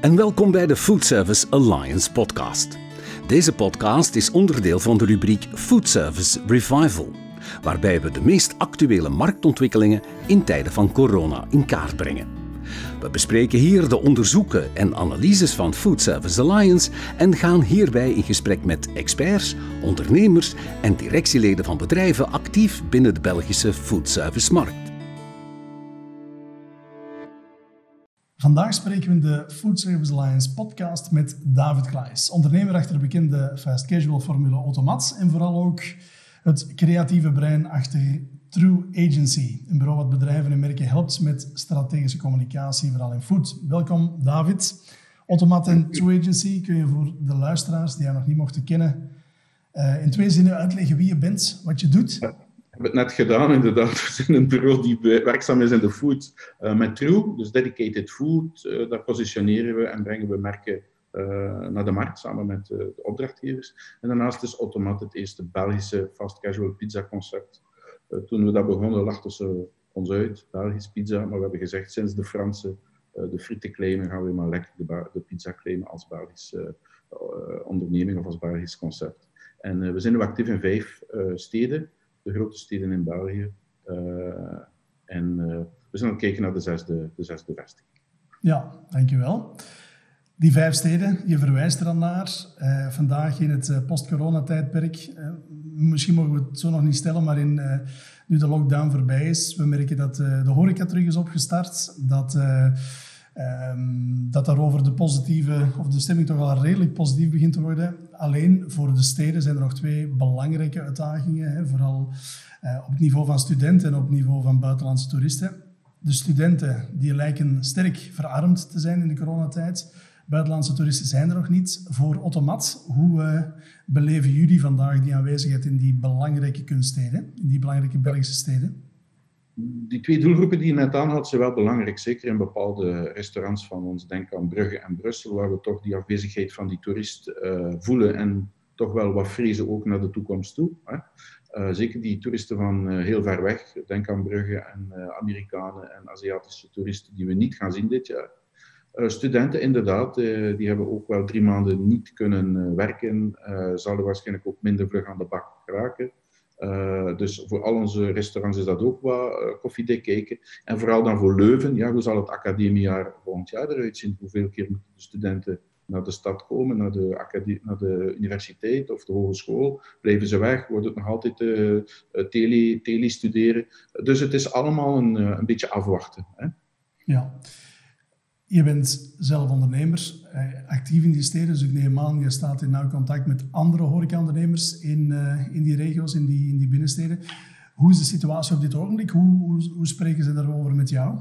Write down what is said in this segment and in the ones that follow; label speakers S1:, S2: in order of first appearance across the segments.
S1: en welkom bij de Food Service Alliance podcast. Deze podcast is onderdeel van de rubriek Food Service Revival, waarbij we de meest actuele marktontwikkelingen in tijden van corona in kaart brengen. We bespreken hier de onderzoeken en analyses van Food Service Alliance en gaan hierbij in gesprek met experts, ondernemers en directieleden van bedrijven actief binnen de Belgische foodservice-markt.
S2: Vandaag spreken we in de Food Service Alliance podcast met David Klaes, ondernemer achter de bekende fast casual formule Automat en vooral ook het creatieve brein achter True Agency, een bureau wat bedrijven en merken helpt met strategische communicatie, vooral in food. Welkom David. Automat en True Agency kun je voor de luisteraars die jou nog niet mochten kennen uh, in twee zinnen uitleggen wie je bent, wat je doet
S3: heb het net gedaan, inderdaad. We zijn een bureau die werkzaam is in de food uh, met True, dus dedicated food. Uh, daar positioneren we en brengen we merken uh, naar de markt samen met de opdrachtgevers. En daarnaast is Automat het eerste Belgische fast casual pizza concept. toen we dat begonnen, lachten ze ons uit, Belgisch pizza. Maar we hebben gezegd, sinds de Franse de frieten claimen, gaan we maar lekker de, de pizza claimen als Belgische onderneming of als Belgisch concept. En we zijn nu actief in vijf steden de grote steden in België. Eh, en eh, we zijn aan het kijken naar de zesde, de zesde vestiging.
S2: Ja, dankjewel. Die vijf steden, je verwijst er dan naar. Uh, vandaag in het post-corona-tijdperk. Misschien mogen we het zo nog niet stellen, maar in, nu de lockdown voorbij is, we merken dat de horeca terug is opgestart. Dat, um, dat daarover de positieve, of de stemming toch wel redelijk positief begint te worden. Alleen voor de steden zijn er nog twee belangrijke uitdagingen. Hè, vooral op het niveau van studenten en op het niveau van buitenlandse toeristen. De studenten die lijken sterk verarmd te zijn in de coronatijd buitenlandse toeristen zijn er nog niet. Voor Automat, hoe uh, beleven jullie vandaag die aanwezigheid in die belangrijke kunststeden, in die belangrijke Belgische steden?
S3: Die twee doelgroepen die je net aanhaalt zijn wel belangrijk, zeker in bepaalde restaurants van ons. Denk aan Brugge en Brussel, waar we toch die afwezigheid van die toerist uh, voelen en toch wel wat vrezen ook naar de toekomst toe. Hè. Uh, zeker die toeristen van uh, heel ver weg, denk aan Brugge en Amerikanen en Aziatische toeristen die we niet gaan zien dit jaar. Studenten, inderdaad, die hebben ook wel drie maanden niet kunnen werken, zouden waarschijnlijk ook minder vlug aan de bak geraken. Dus voor al onze restaurants is dat ook wat koffiedik kijken. En vooral dan voor Leuven, ja, hoe zal het academiejaar volgend jaar eruit zien? Hoeveel keer moeten de studenten naar de stad komen, naar de, naar de universiteit of de hogeschool? Blijven ze weg? Wordt het nog altijd tele, tele studeren? Dus het is allemaal een, een beetje afwachten. Hè?
S2: Ja. Je bent zelf ondernemer, eh, actief in die steden, dus ik neem aan, je staat in nauw contact met andere horecaondernemers in, uh, in die regio's, in die, in die binnensteden. Hoe is de situatie op dit ogenblik? Hoe, spreken ze daarover met jou?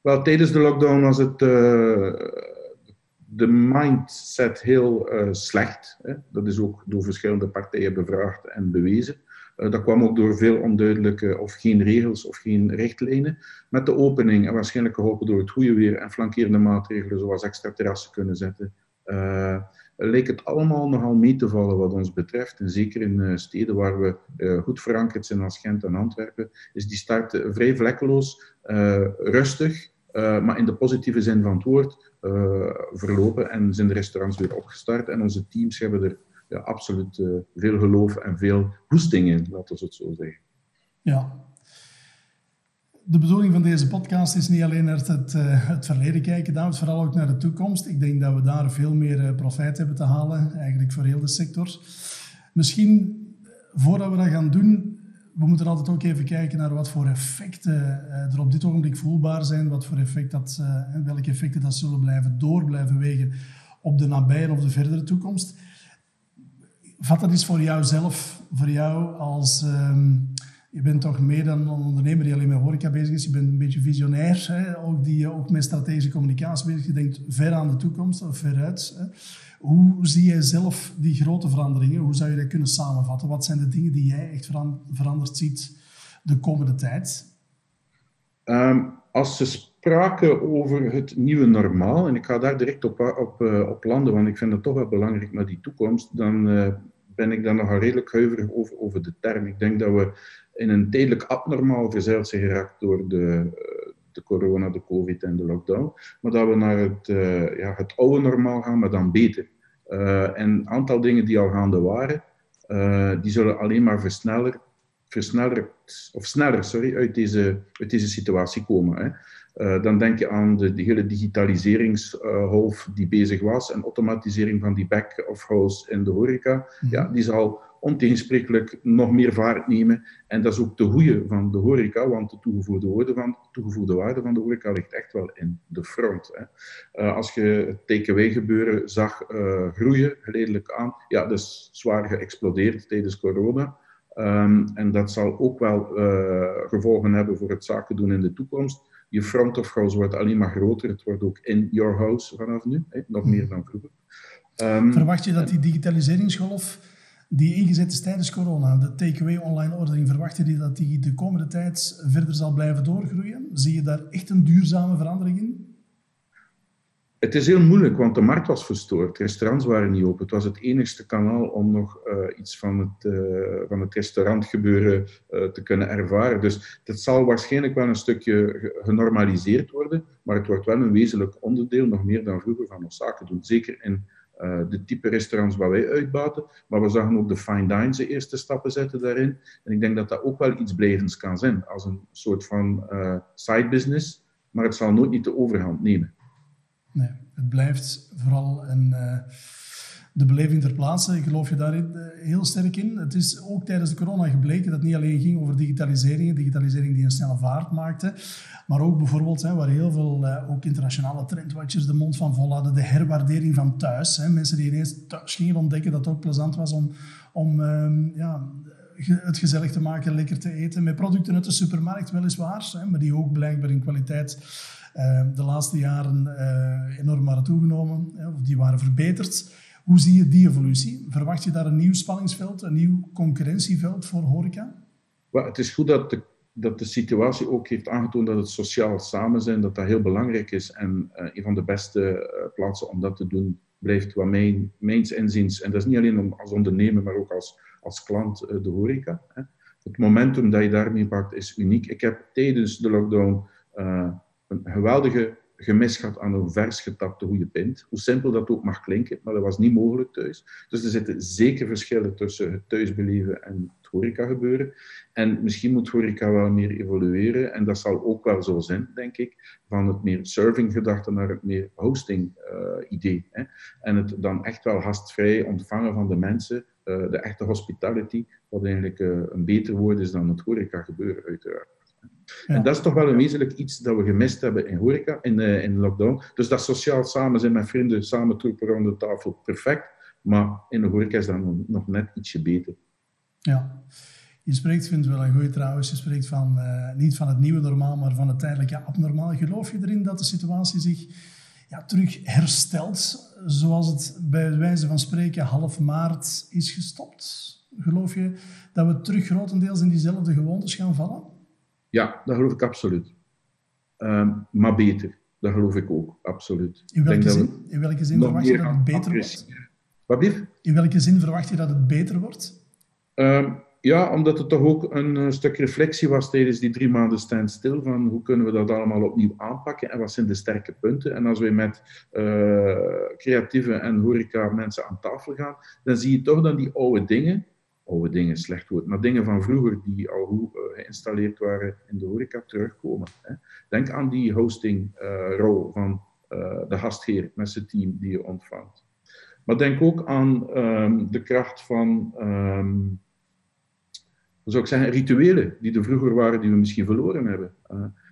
S3: Wel, tijdens de lockdown was het uh, de mindset heel slecht. Hè? Dat is ook door verschillende partijen bevraagd en bewezen. Uh, dat kwam ook door veel onduidelijke of geen regels of geen richtlijnen. Met de opening en waarschijnlijk geholpen door het goede weer en flankerende maatregelen zoals extra terrassen kunnen zetten, uh, leek het allemaal nogal mee te vallen wat ons betreft. En zeker in uh, steden waar we goed verankerd zijn als Gent en Antwerpen, is die start vrij vlekkeloos, rustig, maar in de positieve zin van het woord verlopen en zijn de restaurants weer opgestart. En onze teams hebben er ja, absoluut uh, veel geloof en veel hoesting in, laten we het zo zeggen.
S2: Ja. De bedoeling van deze podcast is niet alleen naar het, uh, het verleden kijken, David, vooral ook naar de toekomst. Ik denk dat we daar veel meer uh, profijt hebben te halen, eigenlijk voor heel de sector. Misschien, voordat we dat gaan doen, we moeten altijd ook even kijken naar wat voor effecten er op dit ogenblik voelbaar zijn, wat voor effect dat, welke effecten dat zullen blijven door blijven wegen op de nabije of de verdere toekomst. Vat dat eens voor jou zelf, voor jou als... Um, je bent toch meer dan een ondernemer die alleen met horeca bezig is. Je bent een beetje visionair, hè? Ook, die ook met strategische communicatie bezig Je denkt ver aan de toekomst of veruit. Hè? Hoe zie jij zelf die grote veranderingen? Hoe zou je dat kunnen samenvatten? Wat zijn de dingen die jij echt veranderd ziet de komende tijd?
S3: Um, als ze spraken over het nieuwe normaal, en ik ga daar direct op, op, uh, op landen, want ik vind het toch wel belangrijk naar die toekomst, dan ben ik daar nogal redelijk huiverig over, over de term. Ik denk dat we in een tijdelijk abnormaal verzeild zijn geraakt door de, de corona, de covid en de lockdown, maar dat we naar het, ja, het oude normaal gaan, maar dan beter. en een aantal dingen die al gaande waren, die zullen alleen maar versneller, versnellerd, of sneller sorry, uit, deze, uit deze situatie komen. Hè. Uh, dan denk je aan de, de hele digitaliseringsgolf uh, die bezig was en automatisering van die back-of-house in de horeca. Mm. Ja, die zal ontegensprekelijk nog meer vaart nemen. En dat is ook de goede van de horeca, want de toegevoegde waarde van, toegevoegde waarde van de horeca ligt echt wel in de front. Hè. Uh, als je het takeaway gebeuren zag groeien, geleidelijk aan, ja, dat is zwaar geëxplodeerd tijdens corona. Um, en dat zal ook wel gevolgen hebben voor het zaken doen in de toekomst je front of house wordt alleen maar groter. Het wordt ook in your house vanaf nu, hè, nog meer dan vroeger.
S2: Um, verwacht je dat die digitaliseringsgolf die ingezet is tijdens corona, de takeaway online ordering, verwacht je dat die de komende tijd verder zal blijven doorgroeien? Zie je daar echt een duurzame verandering in?
S3: Het is heel moeilijk, want de markt was verstoord. Restaurants waren niet open. Het was het enigste kanaal om nog uh, iets van het, uh, van het restaurantgebeuren uh, te kunnen ervaren. Dus dat zal waarschijnlijk wel een stukje genormaliseerd worden, maar het wordt wel een wezenlijk onderdeel, nog meer dan vroeger, van ons zaken doen. Zeker in de type restaurants waar wij uitbaten. Maar we zagen ook de fine dine zijn eerste stappen zetten daarin. En ik denk dat dat ook wel iets blijvends kan zijn, als een soort van side business. Maar het zal nooit niet de overhand nemen.
S2: Nee, het blijft vooral een, uh, de beleving ter plaatse. Geloof je daar uh, heel sterk in? Het is ook tijdens de corona gebleken dat het niet alleen ging over digitalisering, digitalisering die een snelle vaart maakte, maar ook bijvoorbeeld, hè, waar heel veel uh, ook internationale trendwatchers de mond van vol hadden, de herwaardering van thuis. Hè. Mensen die ineens thuis gingen ontdekken dat het ook plezant was om, om um, ja, het gezellig te maken, lekker te eten, met producten uit de supermarkt weliswaar, maar die ook blijkbaar in kwaliteit Ehm, de laatste jaren eh, enorm waren toegenomen, of die waren verbeterd. Hoe zie je die evolutie? Verwacht je daar een nieuw spanningsveld, een nieuw concurrentieveld voor horeca?
S3: het is goed dat de, dat de situatie ook heeft aangetoond dat het sociaal samen zijn, dat dat heel belangrijk is. En uh, een van de beste uh, plaatsen om dat te doen blijft wat mijn, mijns inziens, en dat is niet alleen als ondernemer, maar ook als, als klant, de horeca. Hè. Het momentum dat je daarmee pakt is uniek. Ik heb tijdens de lockdown een geweldige gemis aan een vers getapte goede pint. Hoe simpel dat ook mag klinken, maar dat was niet mogelijk thuis. Dus er zitten zeker verschillen tussen het thuisbeleven en het horeca gebeuren. En misschien moet horeca wel meer evolueren. En dat zal ook wel zo zijn, denk ik. Van het meer serving gedachte naar het meer hosting uh, idee. Hè. En het dan echt wel gastvrij ontvangen van de mensen. Uh, de echte hospitality, wat eigenlijk uh, een beter woord is dan het horeca gebeuren, uiteraard. En dat is toch wel een wezenlijk iets dat we gemist hebben in horeca, in, uh, in lockdown. Dus dat sociaal samen zijn met vrienden, samen troepen rond de tafel, perfect. Maar in de horeca is dat nog, net ietsje beter.
S2: Ja. Je spreekt, vind ik wel een goede trouwens, je spreekt van, uh, niet van het nieuwe normaal, maar van het tijdelijke abnormaal. Geloof je erin dat de situatie zich ja, terug herstelt, zoals het bij wijze van spreken half maart is gestopt? Geloof je dat we terug grotendeels in diezelfde gewoontes gaan vallen?
S3: Ja, dat geloof ik absoluut. Um, maar beter, dat geloof ik ook, absoluut.
S2: In welke, zin, in welke zin verwacht je dat het beter wordt?
S3: Wat
S2: In welke zin verwacht je dat het beter wordt?
S3: Um, ja, omdat het toch ook een uh, stuk reflectie was tijdens die drie maanden standstill van hoe kunnen we dat allemaal opnieuw aanpakken en wat zijn de sterke punten. En als we met uh, creatieve en horeca mensen aan tafel gaan, dan zie je toch dat die oude dingen, oude dingen, slecht woord, maar dingen van vroeger die al uh, geïnstalleerd waren in de horeca terugkomen. Hè. Denk aan die hostingrol uh, van uh, de gastheer met zijn team die je ontvangt. Maar denk ook aan um, de kracht van, um, zou ik zeggen, rituelen die er vroeger waren, die we misschien verloren hebben.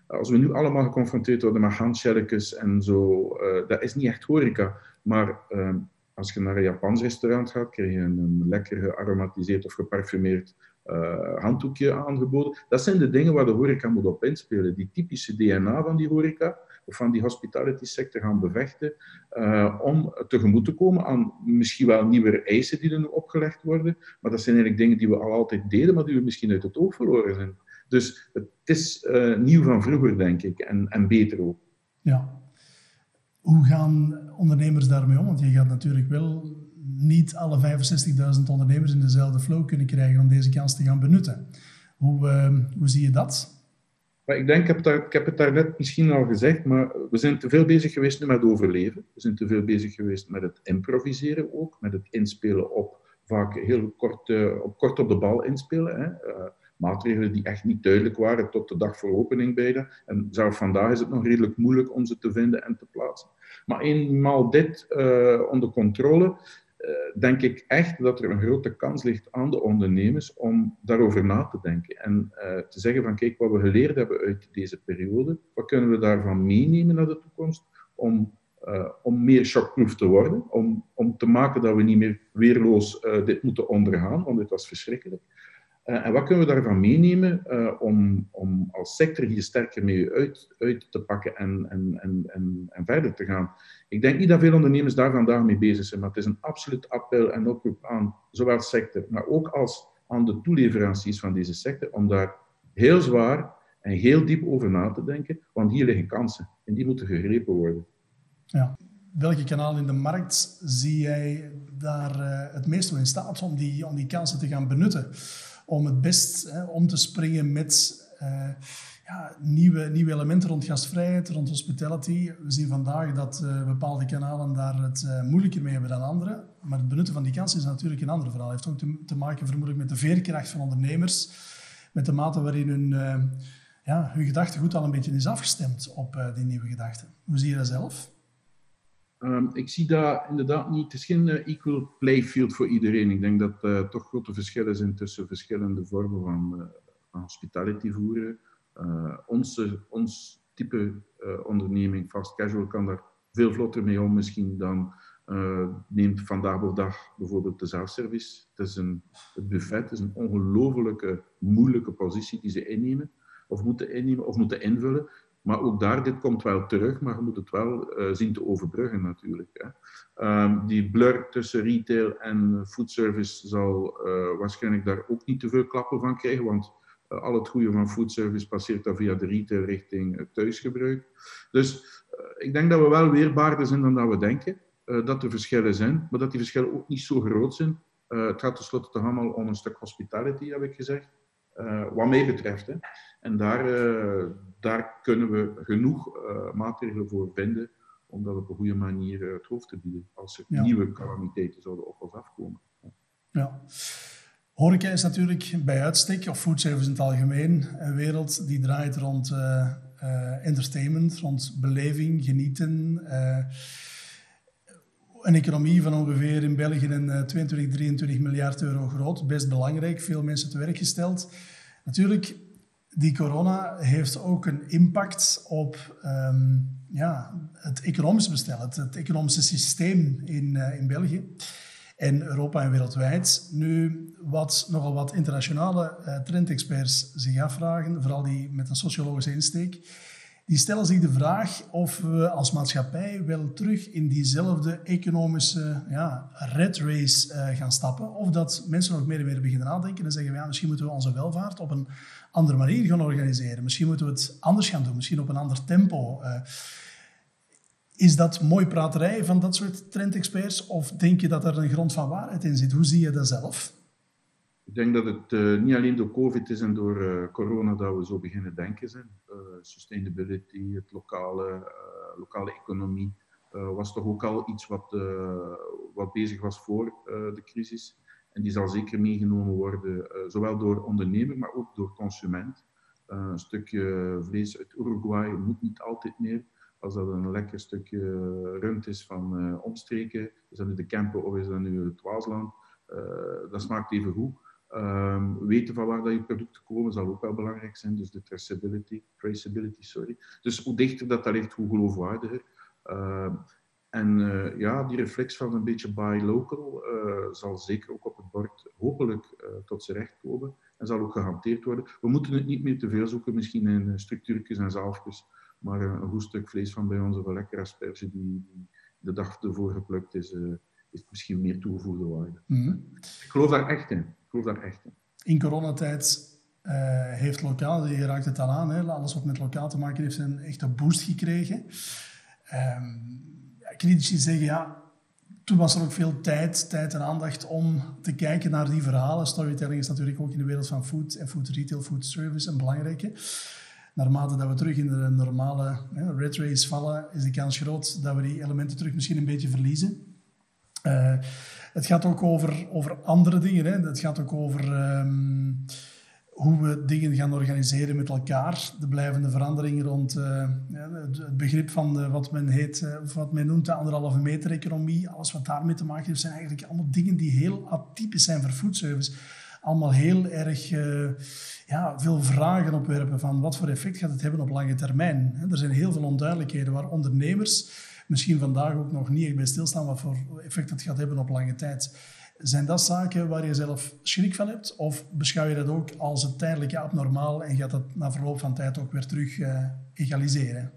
S3: als we nu allemaal geconfronteerd worden met handshellekes en zo, dat is niet echt horeca, maar um, als je naar een Japans restaurant gaat, krijg je een, lekker gearomatiseerd of geparfumeerd uh, handdoekje aangeboden. Dat zijn de dingen waar de horeca moet op inspelen. Die typische DNA van die horeca, of van die hospitality sector gaan bevechten, uh, om tegemoet te komen aan misschien wel nieuwe eisen die er nu opgelegd worden. Maar dat zijn eigenlijk dingen die we al altijd deden, maar die we misschien uit het oog verloren zijn. Dus het is uh, nieuw van vroeger, denk ik, en, en beter ook.
S2: Ja, hoe gaan ondernemers daarmee om? Want je gaat natuurlijk wel niet alle 65.000 ondernemers in dezelfde flow kunnen krijgen om deze kans te gaan benutten. Hoe, uh, hoe zie je dat?
S3: Ik denk, ik heb, daar, ik heb het daarnet misschien al gezegd, maar we zijn te veel bezig geweest nu met overleven. We zijn te veel bezig geweest met het improviseren ook, met het inspelen op vaak heel kort, uh, op, kort op de bal inspelen. Hè. Uh, maatregelen die echt niet duidelijk waren tot de dag voor opening bijna. En zelfs vandaag is het nog redelijk moeilijk om ze te vinden en te plaatsen. Maar eenmaal dit uh, onder controle, denk ik echt dat er een grote kans ligt aan de ondernemers om daarover na te denken. En te zeggen van kijk, wat we geleerd hebben uit deze periode, wat kunnen we daarvan meenemen naar de toekomst om om meer shockproof te worden, om, om te maken dat we niet meer weerloos dit moeten ondergaan, want dit was verschrikkelijk. Uh, en wat kunnen we daarvan meenemen om, om als sector hier sterker mee uit, uit te pakken en, en, en, en, verder te gaan? Ik denk niet dat veel ondernemers daar vandaag mee bezig zijn, maar het is een absoluut appel en oproep aan zowel sector, maar ook als aan de toeleveranciers van deze sector, om daar heel zwaar en heel diep over na te denken, want hier liggen kansen en die moeten gegrepen worden.
S2: Ja. Welke kanaal in de markt zie jij daar uh, het meest in staat om die, om die kansen te gaan benutten? Om het best om te springen met uh, ja, nieuwe, nieuwe elementen rond gastvrijheid, rond hospitality. We zien vandaag dat uh, bepaalde kanalen daar het moeilijker mee hebben dan andere. Maar het benutten van die kansen is natuurlijk een ander verhaal. Het heeft ook te, te maken vermoedelijk met de veerkracht van ondernemers. Met de mate waarin hun, ja, hun gedachtegoed al een beetje is afgestemd op die nieuwe gedachten. Hoe zie je dat zelf?
S3: Um, ik zie daar inderdaad niet, het is geen uh, equal playfield voor iedereen. Ik denk dat er uh, toch grote verschillen zijn tussen verschillende vormen van, uh, hospitality voeren. onze, ons type onderneming, fast casual, kan daar veel vlotter mee om misschien dan neemt vandaag de dag bijvoorbeeld de zelfservice. Het, is een, het buffet is een ongelofelijke moeilijke positie die ze innemen of moeten innemen of moeten invullen. Maar ook daar, dit komt wel terug, maar je moet het wel uh, zien te overbruggen natuurlijk. Hè. Um, die blur tussen retail en foodservice zal uh, waarschijnlijk daar ook niet te veel klappen van krijgen, want uh, al het goede van foodservice passeert dan via de retail richting thuisgebruik. Dus ik denk dat we wel weerbaarder zijn dan dat we denken. dat er verschillen zijn, maar dat die verschillen ook niet zo groot zijn. het gaat tenslotte toch allemaal om een stuk hospitality, heb ik gezegd. Wat mij betreft. Hè. En daar, uh, daar kunnen we genoeg uh, maatregelen voor vinden om dat op een goede manier het hoofd te bieden als er ja. nieuwe calamiteiten zouden op ons afkomen.
S2: Ja. Horeca is natuurlijk bij uitstek, of foodservice in het algemeen, een wereld die draait rond entertainment, rond beleving, genieten. Een economie van ongeveer in België een 22, 23 miljard euro groot. Best belangrijk, veel mensen te werk gesteld. Natuurlijk, die corona heeft ook een impact op um, ja, het economisch bestel, het, economische systeem in, uh, in België en Europa en wereldwijd. Nu, wat nogal wat internationale uh, trendexperts zich afvragen, vooral die met een sociologische insteek, die stellen zich de vraag of we als maatschappij wel terug in diezelfde economische ja, red race uh, gaan stappen. Of dat mensen nog meer en meer beginnen nadenken en zeggen, ja, misschien moeten we onze welvaart op een andere manier gaan organiseren. Misschien moeten we het anders gaan doen, misschien op een ander tempo. Uh, is dat mooi praterij van dat soort trendexperts? Of denk je dat er een grond van waarheid in zit? Hoe zie je dat zelf?
S3: Ik denk dat het uh, niet alleen door COVID is en door uh, corona dat we zo beginnen denken zijn. Uh, sustainability, het lokale, lokale economie, was toch ook al iets wat, wat bezig was voor de crisis. En die zal zeker meegenomen worden, zowel door ondernemer, maar ook door consument. een stukje vlees uit Uruguay moet niet altijd meer. Als dat een lekker stukje rund is van omstreken, is dat nu de Kempen of is dat nu het Waasland, dat smaakt even goed. Um, weten van waar dat je producten komen zal ook wel belangrijk zijn. Dus de traceability, traceability sorry. Dus hoe dichter dat dat ligt, hoe geloofwaardiger. Um, en uh, ja, die reflex van een beetje buy local uh, zal zeker ook op het bord hopelijk uh, tot zijn recht komen. En zal ook gehanteerd worden. We moeten het niet meer te veel zoeken, misschien in structuurtjes en zalfjes. Maar een goed stuk vlees van bij ons of een lekkere asperge die, die de dag ervoor geplukt is, is misschien meer toegevoegde waarde. Mm -hmm. Ik geloof daar echt in in.
S2: Coronatijd uh, heeft lokaal, je raakt het al aan, hè, alles wat met lokaal te maken heeft, een echte boost gekregen. Um, zeggen, ja, toen was er ook veel tijd, tijd en aandacht om te kijken naar die verhalen. Storytelling is natuurlijk ook in de wereld van food en food retail, food service een belangrijke. naarmate dat we terug in de normale hè, red race vallen, is de kans groot dat we die elementen terug misschien een beetje verliezen. Uh, het gaat ook over, over andere dingen. Hè. Het gaat ook over um, hoe we dingen gaan organiseren met elkaar. De blijvende veranderingen rond uh, het begrip van de, wat men heet, uh, wat men noemt de anderhalve meter economie. Alles wat daarmee te maken heeft, zijn eigenlijk allemaal dingen die heel atypisch zijn voor foodservice. Allemaal heel erg ja, veel vragen opwerpen van wat voor effect gaat het hebben op lange termijn. Er zijn heel veel onduidelijkheden waar ondernemers misschien vandaag ook nog niet echt bij stilstaan wat voor effect het gaat hebben op lange tijd. Zijn dat zaken waar je zelf schrik van hebt? Of beschouw je dat ook als het tijdelijke abnormaal en gaat dat na verloop van tijd ook weer terug uh, egaliseren?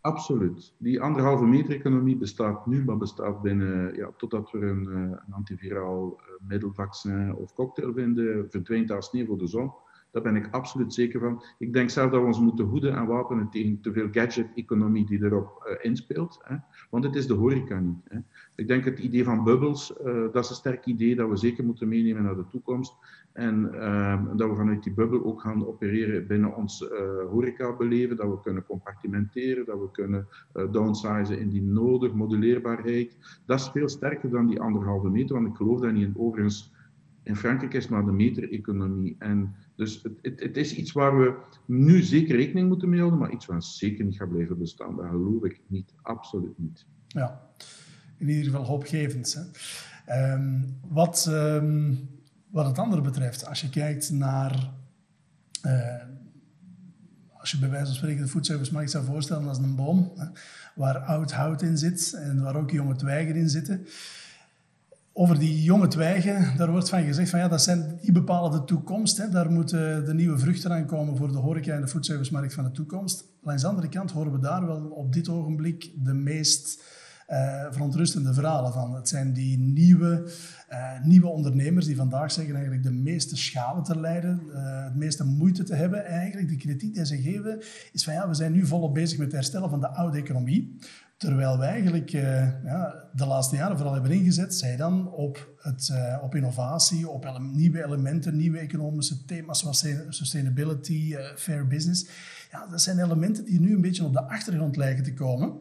S3: Absoluut. Die anderhalve meter economie bestaat nu, maar bestaat binnen, ja, totdat we een, uh, een antiviraal uh, middelvaccin of cocktail vinden, verdwijnt daar sneeuw voor de zon. Daar ben ik absoluut zeker van. Ik denk zelf dat we ons moeten hoeden en wapenen tegen te veel gadget-economie die erop uh, inspeelt. Hè. Want het is de horeca niet. Hè. Ik denk het idee van bubbels, uh, dat is een sterk idee dat we zeker moeten meenemen naar de toekomst. En uh, dat we vanuit die bubbel ook gaan opereren binnen ons uh, horecabeleven. Dat we kunnen compartimenteren, dat we kunnen downsizen indien nodig, moduleerbaarheid. Dat is veel sterker dan die anderhalve meter, want ik geloof dat niet in. Overigens, in Frankrijk is maar de meter-economie. En dus het, het, is iets waar we nu zeker rekening moeten mee houden, maar iets wat zeker niet gaat blijven bestaan. Dat geloof ik niet, absoluut niet.
S2: Ja, in ieder geval hoopgevend. Hè? Um, wat, um, wat het andere betreft, als je kijkt naar. Uh, als je bij wijze van spreken de foodservice-markt zou voorstellen als een boom, waar oud hout in zit en waar ook jonge twijgen in zitten over die jonge twijgen, daar wordt van gezegd van ja, dat zijn die bepalen de toekomst. Hè. Daar moeten de nieuwe vruchten aan komen voor de horeca en de foodservice-markt van de toekomst. Langs de andere kant horen we daar wel op dit ogenblik de meest uh, verontrustende verhalen van. Het zijn die nieuwe, uh, nieuwe ondernemers die vandaag zeggen eigenlijk de meeste schade te lijden, uh, het meeste moeite te hebben. En eigenlijk de kritiek die ze geven is van ja, we zijn nu volop bezig met het herstellen van de oude economie. Terwijl wij eigenlijk uh, ja, de laatste jaren vooral hebben ingezet, zij dan op, het, uh, op innovatie, op nieuwe elementen, nieuwe economische thema's zoals sustainability, uh, fair business. Ja, dat zijn elementen die nu een beetje op de achtergrond lijken te komen.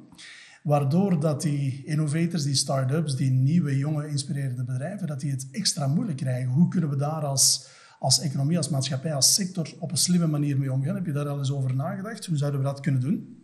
S2: Waardoor dat die innovators, die start-ups, die nieuwe, jonge, inspirerende bedrijven, dat die het extra moeilijk krijgen. Hoe kunnen we daar als, als economie, als maatschappij, als sector op een slimme manier mee omgaan? Heb je daar al eens over nagedacht? Hoe zouden we dat kunnen doen?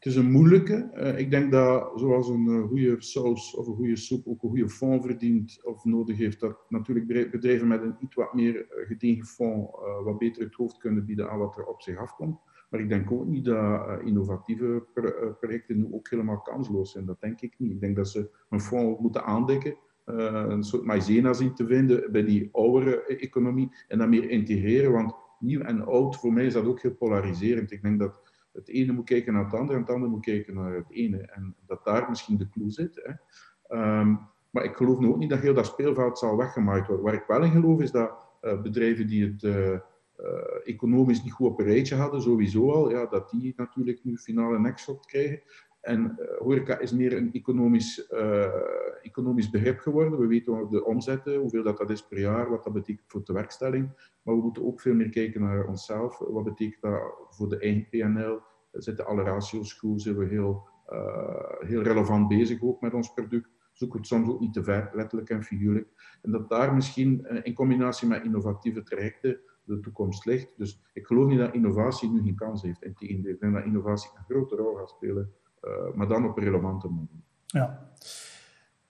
S3: Het is een moeilijke. Uh, ik denk dat zoals een uh, goede saus of een goede soep ook een goede fond verdient of nodig heeft, dat natuurlijk bedrijven met een iets wat meer uh, gediegen fond wat beter het hoofd kunnen bieden aan wat er op zich afkomt. Maar ik denk ook niet dat innovatieve pro projecten nu ook helemaal kansloos zijn. Dat denk ik niet. Ik denk dat ze een fonds moeten aandekken, een soort maïzena zien te vinden bij die oudere economie en dat meer integreren. Want nieuw en oud, voor mij is dat ook heel polariserend. Ik denk dat het ene moet kijken naar het andere en het andere moet kijken naar het ene. En dat daar misschien de clue zit. Hè. Um, maar ik geloof nu ook niet dat heel dat speelveld zal weggemaakt worden. Waar ik wel in geloof is dat uh, bedrijven die het uh, uh, economisch niet goed op een rijtje hadden, sowieso al, ja, dat die natuurlijk nu finale nekshot krijgen. En uh, horeca is meer een economisch, uh, economisch begrip geworden. We weten de omzetten, hoeveel dat, dat is per jaar, wat dat betekent voor de werkstelling. Maar we moeten ook veel meer kijken naar onszelf. Wat betekent dat voor de eigen PNL? Zitten alle ratio's goed? Zijn we heel, heel relevant bezig ook met ons product? Zoeken we het soms ook niet te ver, letterlijk en figuurlijk. En dat daar misschien in combinatie met innovatieve trajecten de toekomst ligt. Dus ik geloof niet dat innovatie nu geen kans heeft. Integendeel, ik denk dat innovatie een grote rol gaat spelen maar dan op relevante manier.
S2: Ja.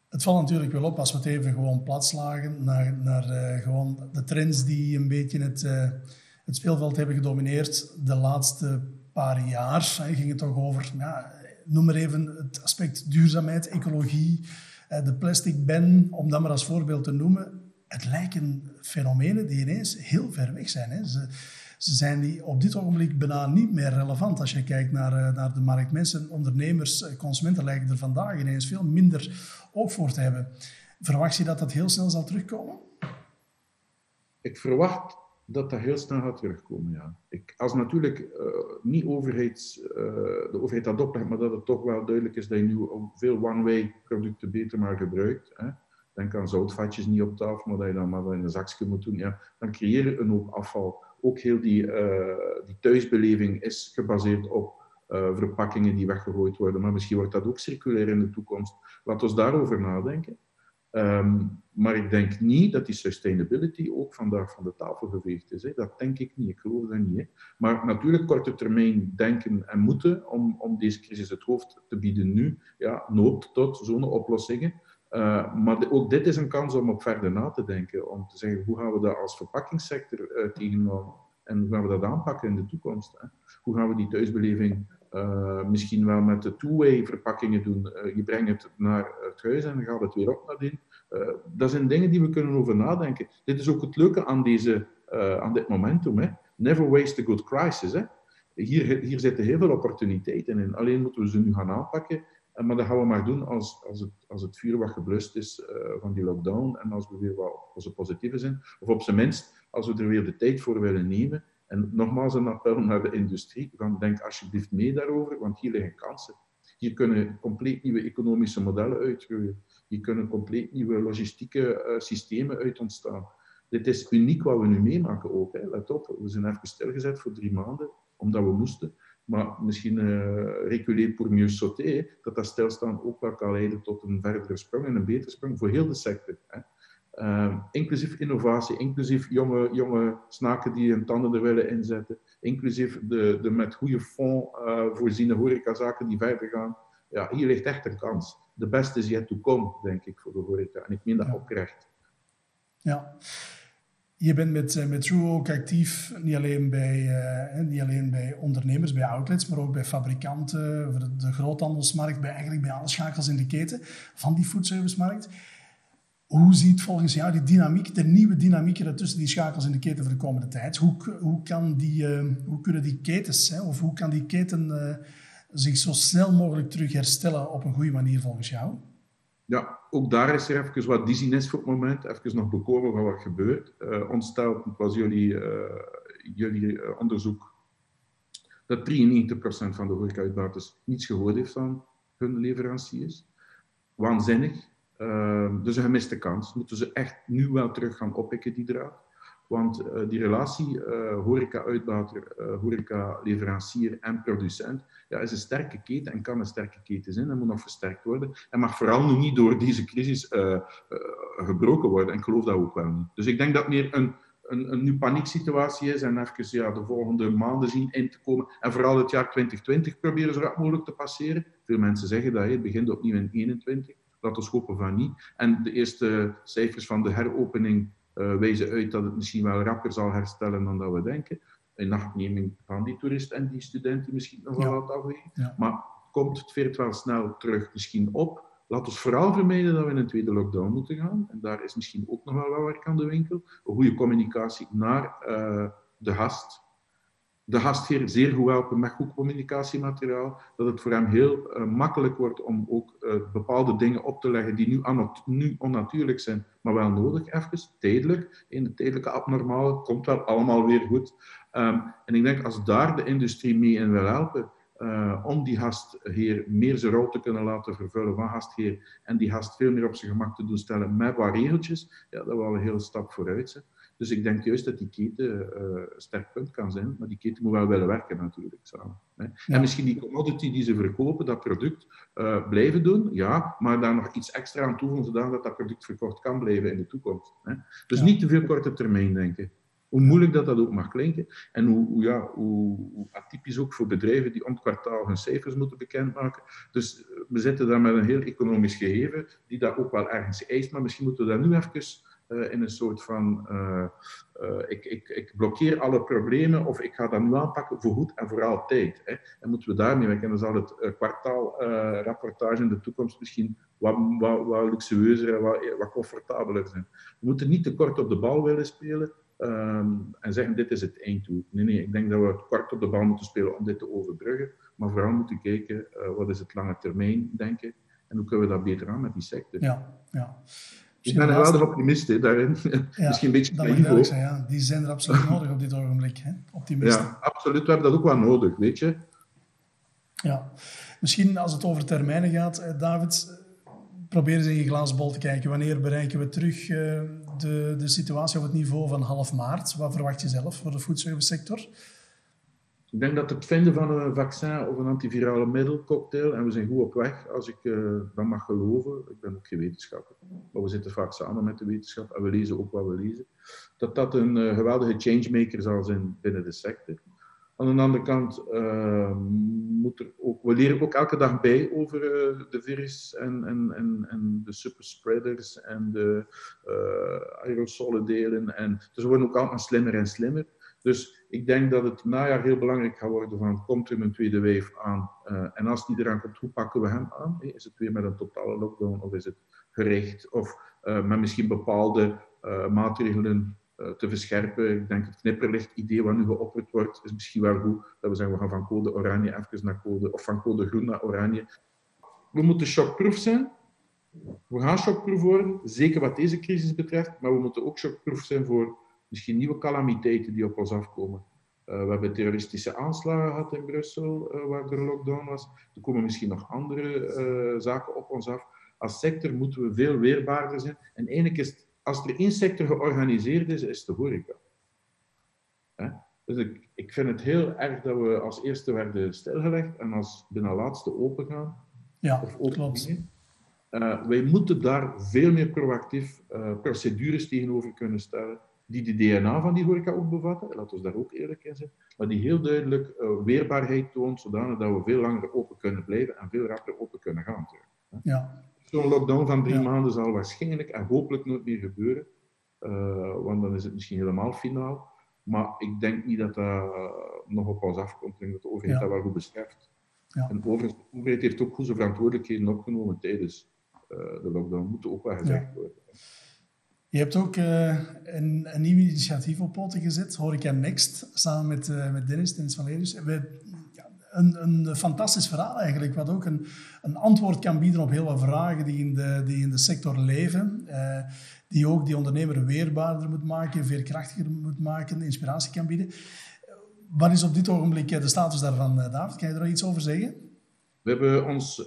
S2: Het valt natuurlijk wel op als we het even gewoon platslagen naar, naar uh, gewoon de trends die een beetje het, uh, het speelveld hebben gedomineerd de laatste paar jaar. Hè, ging het toch over, ja, noem maar even het aspect duurzaamheid, ecologie, de plastic ban, om dat maar als voorbeeld te noemen. Het lijken fenomenen die ineens heel ver weg zijn. Hè. Ze, ze zijn die op dit ogenblik bijna niet meer relevant als je kijkt naar, uh, naar de markt. Mensen, ondernemers, uh, consumenten lijken er vandaag ineens veel minder oog voor te hebben. Verwacht je dat dat heel snel zal terugkomen?
S3: Ik verwacht dat dat heel snel gaat terugkomen, ja. Ik, als natuurlijk uh, niet overheids, de overheid dat oplegt, maar dat het toch wel duidelijk is dat je nu veel one-way producten beter maar gebruikt. Hè. Aan zoutvatjes niet op tafel, maar dat je dan maar in een zakje moet doen. Ja, dan creëer je een hoop afval ook heel die, die thuisbeleving is gebaseerd op verpakkingen die weggegooid worden. Maar misschien wordt dat ook circulair in de toekomst. Laten we daarover nadenken. Ehm, maar ik denk niet dat die sustainability ook vandaag van de tafel geveegd is. Hè. Dat denk ik niet, ik geloof dat niet. Maar natuurlijk korte termijn denken en moeten om, om deze crisis het hoofd te bieden nu, ja, noopt tot zo'n oplossingen. Uh, maar ook dit is een kans om op verder na te denken, om te zeggen hoe gaan we dat als verpakkingssector uh, en hoe gaan we dat aanpakken in de toekomst. Hoe gaan we die thuisbeleving uh, misschien wel met de two-way verpakkingen doen. Je brengt het naar het huis en dan gaat het weer op nadien. Uh, dat zijn dingen die we kunnen over nadenken. Dit is ook het leuke aan, deze, aan dit momentum. Hè. Never waste a good crisis. Hè. Hier, hier zitten heel veel opportuniteiten in. Alleen moeten we ze nu gaan aanpakken. Maar dat gaan we maar doen als, als, het, als het vuur wat geblust is van die lockdown en als we weer wat onze positieve zijn. Of op zijn minst als we er weer de tijd voor willen nemen en nogmaals een appel naar de industrie, van denk alsjeblieft mee daarover, want hier liggen kansen. Hier kunnen compleet nieuwe economische modellen uitgroeien. Hier kunnen compleet nieuwe logistieke uh, systemen uit ontstaan. Dit is uniek wat we nu meemaken ook. Hè. Let op, we zijn even stilgezet voor drie maanden, omdat we moesten. Maar misschien uh, reculer pour mieux sauter, dat dat stilstaan ook wel kan leiden tot een verdere sprong en een betere sprong voor heel de sector. Hè. Uh, inclusief innovatie, inclusief jonge, jonge snaken die hun tanden er willen inzetten, inclusief de, de met goede fonds uh, voorziene horecazaken die verder gaan. Ja, hier ligt echt een kans. De beste is yet to come, denk ik, voor de horeca. En ik meen dat ja. oprecht.
S2: Ja. Je bent met, eh, met True ook actief, niet alleen, bij, uh, niet alleen bij ondernemers, bij outlets, maar ook bij fabrikanten, voor de, de groothandelsmarkt, bij, eigenlijk bij alle schakels in de keten van die foodservicemarkt. Hoe ziet volgens jou die dynamiek, de nieuwe dynamiek tussen die schakels in de keten voor de komende tijd? Hoe, hoe, kan die, uh, hoe kunnen die ketens, hè, of hoe kan die keten zich zo snel mogelijk terug herstellen op een goede manier volgens jou?
S3: Ja, ook daar is er even wat dizziness voor het moment. Even nog bekomen van wat gebeurt. Uh, ontsteld was jullie, jullie onderzoek dat 93% van de horeca-uitbaters niets gehoord heeft van hun leveranciers. Waanzinnig. Uh, dus een gemiste kans. Moeten ze echt nu wel terug gaan oppikken, die draad. Want uh, die relatie uh, horeca-uitbater, uh, horeca-leverancier en producent ja, is een sterke keten en kan een sterke keten zijn en moet nog versterkt worden. En mag vooral nu niet door deze crisis gebroken worden. En ik geloof dat ook wel niet. Dus ik denk dat meer een, een, een nu panieksituatie is en even ja, de volgende maanden zien in te komen. En vooral het jaar 2020 proberen zo rap mogelijk te passeren. Veel mensen zeggen dat, het begint opnieuw in 2021 laten we hopen van niet. En de eerste cijfers van de heropening wijzen uit dat het misschien wel rapper zal herstellen dan dat we denken. In nachtneming van die toeristen en die studenten misschien nog wel ja. wat afwegen. Ja. Maar komt het veert wel snel terug misschien op. Laat ons vooral vermijden dat we in een tweede lockdown moeten gaan. En daar is misschien ook nog wel wat werk aan de winkel. Een goede communicatie naar uh, de gast, de gastheer zeer goed helpen met goed communicatiemateriaal, dat het voor hem heel uh, makkelijk wordt om ook uh, bepaalde dingen op te leggen die nu, nu, onnatuurlijk zijn, maar wel nodig, even, tijdelijk. In de tijdelijke abnormale komt wel allemaal weer goed. Um, en ik denk, als daar de industrie mee in wil helpen, uh, om die gastheer meer zijn rol te kunnen laten vervullen van gastheer en die gast veel meer op zijn gemak te doen stellen met wat regeltjes, ja, dat wel een hele stap vooruit zijn. Dus ik denk juist dat die keten uh, een sterk punt kan zijn, maar die keten moet wel willen werken natuurlijk samen. Hè. Ja. En misschien die commodity die ze verkopen, dat product, uh, blijven doen, ja, maar daar nog iets extra aan toevoegen, zodat dat product verkocht kan blijven in de toekomst. Hè. Dus ja. niet te veel korte termijn denken. Hoe moeilijk dat, dat ook mag klinken. En hoe, hoe, ja, hoe, hoe, atypisch ook voor bedrijven die om het kwartaal hun cijfers moeten bekendmaken. Dus we zitten daar met een heel economisch gegeven, die dat ook wel ergens eist. Maar misschien moeten we daar nu even uh, in een soort van: uh, uh, ik, ik, ik, blokkeer alle problemen of ik ga dat nu aanpakken voor goed en voor altijd. Hè. En moeten we daarmee werken. En dan zal het kwartaalrapportage in de toekomst misschien wat, wat, wat luxueuzer en wat, wat comfortabeler zijn. We moeten niet te kort op de bal willen spelen. Um, en zeggen dit is het einddoel. Nee, nee, ik denk dat we kort op de bal moeten spelen om dit te overbruggen. Maar vooral moeten kijken, wat is het lange termijn denken en hoe kunnen we dat beter aan met die sector.
S2: Ja, ja.
S3: Ik ben wel een optimist hè, daarin. Ja, Misschien een beetje
S2: naïef zijn, ja. Die zijn er absoluut nodig op dit ogenblik, hè? optimisten.
S3: Ja, absoluut. We hebben dat ook wel nodig, weet je.
S2: Ja. Misschien als het over termijnen gaat, David, probeer eens in je glazen bol te kijken. Wanneer bereiken we terug uh, de, de situatie op het niveau van half maart? Wat verwacht je zelf voor de foodservice sector?
S3: Ik denk dat het vinden van een vaccin of een antivirale middelcocktail, en we zijn goed op weg, als ik uh, dat mag geloven, ik ben ook geen wetenschapper, maar we zitten vaak samen met de wetenschap en we lezen ook wat we lezen, dat dat een uh, geweldige changemaker zal zijn binnen de sector. Aan de andere kant uh, moet ook, we leren ook elke dag bij over de virus en, en, en, de superspreaders en de aerosolen delen. En, dus we worden ook allemaal slimmer en slimmer. Dus ik denk dat het najaar heel belangrijk gaat worden van komt er een tweede wave aan en als die eraan komt, hoe pakken we hem aan? Is het weer met een totale lockdown of is het gericht of met misschien bepaalde maatregelen eh, te verscherpen. Ik denk het knipperlicht idee wat nu geopperd wordt, is misschien wel goed. Dat we zeggen, we gaan van code oranje even naar code, of van code groen naar oranje. We moeten shockproof zijn. We gaan shockproof worden, zeker wat deze crisis betreft, maar we moeten ook shockproof zijn voor misschien nieuwe calamiteiten die op ons afkomen. Uh, we hebben terroristische aanslagen gehad in Brussel, uh, waar er lockdown was. Er komen misschien nog andere uh, zaken op ons af. Als sector moeten we veel weerbaarder zijn. En is het als er één sector georganiseerd is, is de horeca. Dus ik, ik vind het heel erg dat we als eerste werden stilgelegd en als binnen laatste open gaan.
S2: Ja, of open klopt.
S3: Wij moeten daar veel meer proactief procedures tegenover kunnen stellen, die de DNA van die horeca ook bevatten, laten we daar ook eerlijk in zijn, maar die heel duidelijk uh, weerbaarheid toont, zodanig dat we veel langer open kunnen blijven en veel rapper open kunnen gaan.
S2: Ja,
S3: Zo'n lockdown van drie maanden zal waarschijnlijk en hopelijk nooit meer gebeuren. Uh, want dan is het misschien helemaal finaal. Maar ik denk niet dat dat uh, nog op ons afkomt. Ik denk dat de overheid ja. dat wel goed beseft. Ja. En de overheid heeft ook goed zijn verantwoordelijkheden opgenomen tijdens uh, de lockdown. Moet ook wel gezegd worden.
S2: Je hebt ook een, een, nieuw initiatief op poten gezet, Horeca Next, samen met, met Dennis, Dennis van Leerders. Een, een fantastisch verhaal eigenlijk, wat ook een, een antwoord kan bieden op heel wat vragen die in de, die in de sector leven. Uh, die ook die ondernemer weerbaarder moet maken, veerkrachtiger moet maken, inspiratie kan bieden. Wat is op dit ogenblik de status daarvan, David? Kan je er iets over zeggen?
S3: We hebben ons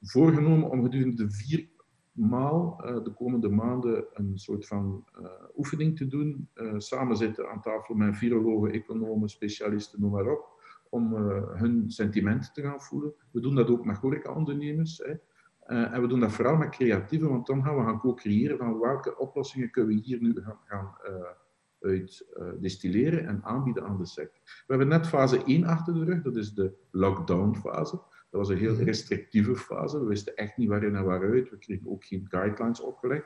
S3: voorgenomen om gedurende vier maal uh, de komende maanden een soort van uh, oefening te doen. Uh, samen zitten aan tafel met virologen, economen, specialisten, noem maar op om hun sentimenten te gaan voelen. We doen dat ook met horeca-ondernemers. En we doen dat vooral met creatieven, want dan gaan we gaan co-creëren van welke oplossingen kunnen we hier nu gaan, gaan uit distilleren en aanbieden aan de sector. We hebben net fase 1 achter de rug, dat is de lockdown-fase. Dat was een heel restrictieve fase. We wisten echt niet waarin en waaruit. We kregen ook geen guidelines opgelegd.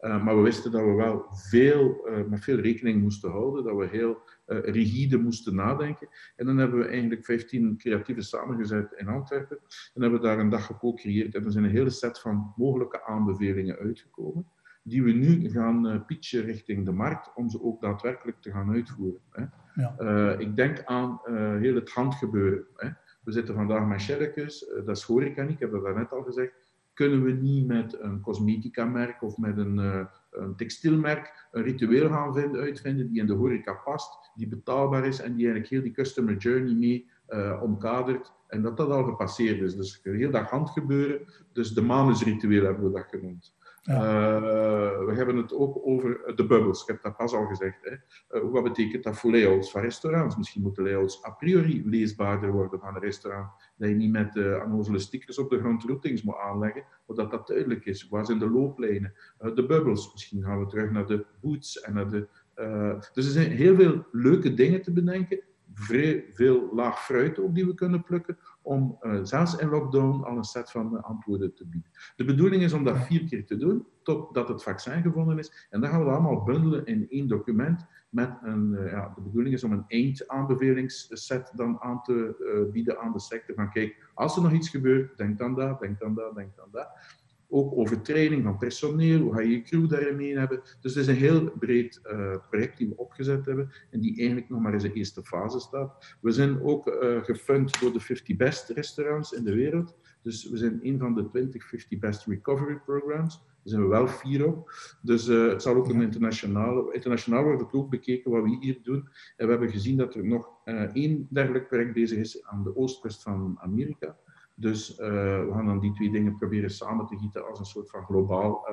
S3: Uh, maar we wisten dat we wel veel, uh, met veel rekening moesten houden, dat we heel uh, rigide moesten nadenken. En dan hebben we eigenlijk 15 creatieven samengezet in Antwerpen en hebben daar een dag gecreëerd. En er zijn een hele set van mogelijke aanbevelingen uitgekomen, die we nu gaan pitchen richting de markt, om ze ook daadwerkelijk te gaan uitvoeren. Hè. Ja. ik denk aan heel het handgebeuren. Hè. We zitten vandaag met shelletjes, dat is horeca niet, ik heb dat net al gezegd kunnen we niet met een cosmetica-merk of met een, uh, een textielmerk een ritueel gaan vinden, uitvinden die in de horeca past, die betaalbaar is en die eigenlijk heel die customer journey mee uh, omkadert. En dat dat al gepasseerd is. Dus heel dat handgebeuren. Dus de manusritueel hebben we dat genoemd. Uh, we hebben het ook over de bubbels. Ik heb dat pas al gezegd. Hè. Uh, wat betekent dat voor layouts van restaurants? Misschien moeten layouts a priori leesbaarder worden van een restaurant. Dat je niet met uh, stickers op de grond routings moet aanleggen, maar dat dat duidelijk is. Waar zijn de looplijnen? de bubbels. Misschien gaan we terug naar de boots en naar de... dus er zijn heel veel leuke dingen te bedenken vrij veel laag fruit ook die we kunnen plukken, om uh, zelfs in lockdown al een set van uh, antwoorden te bieden. De bedoeling is om dat vier keer te doen, totdat het vaccin gevonden is. En dan gaan we dat allemaal bundelen in één document. Met een, uh, ja, de bedoeling is om een eindaanbevelingsset dan aan te bieden aan de sector. Van kijk, als er nog iets gebeurt, denk dan dat, denk dan dat, denk dan dat. Ook over training van personeel, hoe ga je je crew daarin mee hebben. Dus het is een heel breed uh, project die we opgezet hebben en die eigenlijk nog maar in zijn eerste fase staat. We zijn ook uh, gefund door de 50 best restaurants in de wereld. Dus we zijn een van de 20 50 best recovery programs. Daar zijn we wel vier op. Dus uh, het zal ook een internationaal, internationaal wordt het ook bekeken wat we hier doen. En we hebben gezien dat er nog één dergelijk project bezig is aan de oostkust van Amerika Dus we gaan dan die twee dingen proberen samen te gieten als een soort van globaal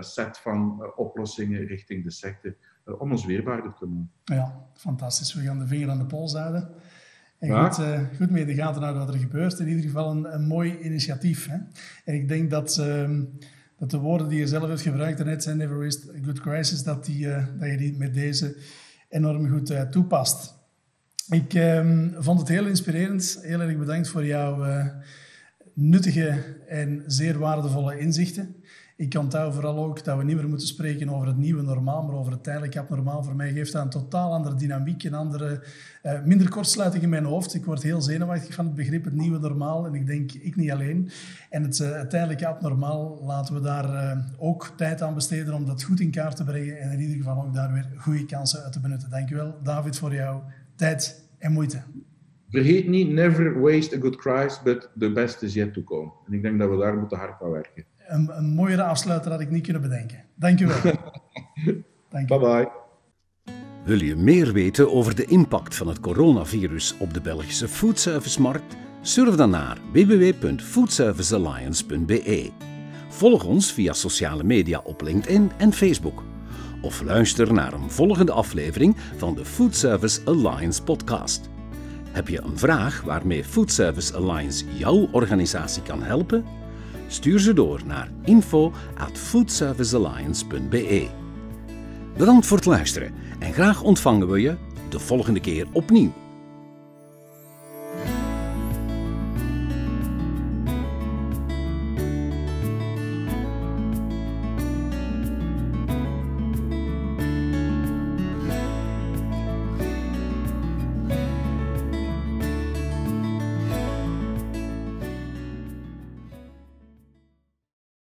S3: set van oplossingen richting de sector om ons weerbaarder te maken.
S2: Ja, fantastisch. We gaan de vinger aan de pols houden. En goed, uh, goed mee de gaten houden wat er gebeurt. In ieder geval een, een mooi initiatief. Hè? En ik denk dat, uh, dat de woorden die je zelf hebt gebruikt net zijn Never Waste a Good Crisis, dat, die, uh, dat je die met deze enorm goed eh, toepast. Ik ehm, vond het heel inspirerend. Heel erg bedankt voor jouw nuttige en zeer waardevolle inzichten. Ik onthoud vooral ook dat we niet meer moeten spreken over het nieuwe normaal, maar over het tijdelijk abnormaal. Voor mij geeft dat een totaal andere dynamiek, een andere, uh, minder kortsluiting in mijn hoofd. Ik word heel zenuwachtig van het begrip het nieuwe normaal. En ik denk, ik niet alleen. En het, uh, tijdelijke abnormaal, laten we daar ook tijd aan besteden om dat goed in kaart te brengen. En in ieder geval ook daar weer goede kansen uit te benutten. Dankjewel, David, voor jouw tijd en moeite.
S3: Vergeet niet, never waste a good crisis, but the best is yet to come. En ik denk dat we daar moeten hard aan werken
S2: een, een mooiere afsluiter had ik niet kunnen bedenken. Dank je wel.
S3: Bye bye.
S1: Wil je meer weten over de impact van het coronavirus op de Belgische foodservicemarkt? Surf dan naar www.foodservicealliance.be. Volg ons via sociale media op LinkedIn en Facebook. Of luister naar een volgende aflevering van de Food Service Alliance podcast. Heb je een vraag waarmee Food Service Alliance jouw organisatie kan helpen? Stuur ze door naar info at foodservicealliance.be. Bedankt voor het luisteren en graag ontvangen we je de volgende keer opnieuw.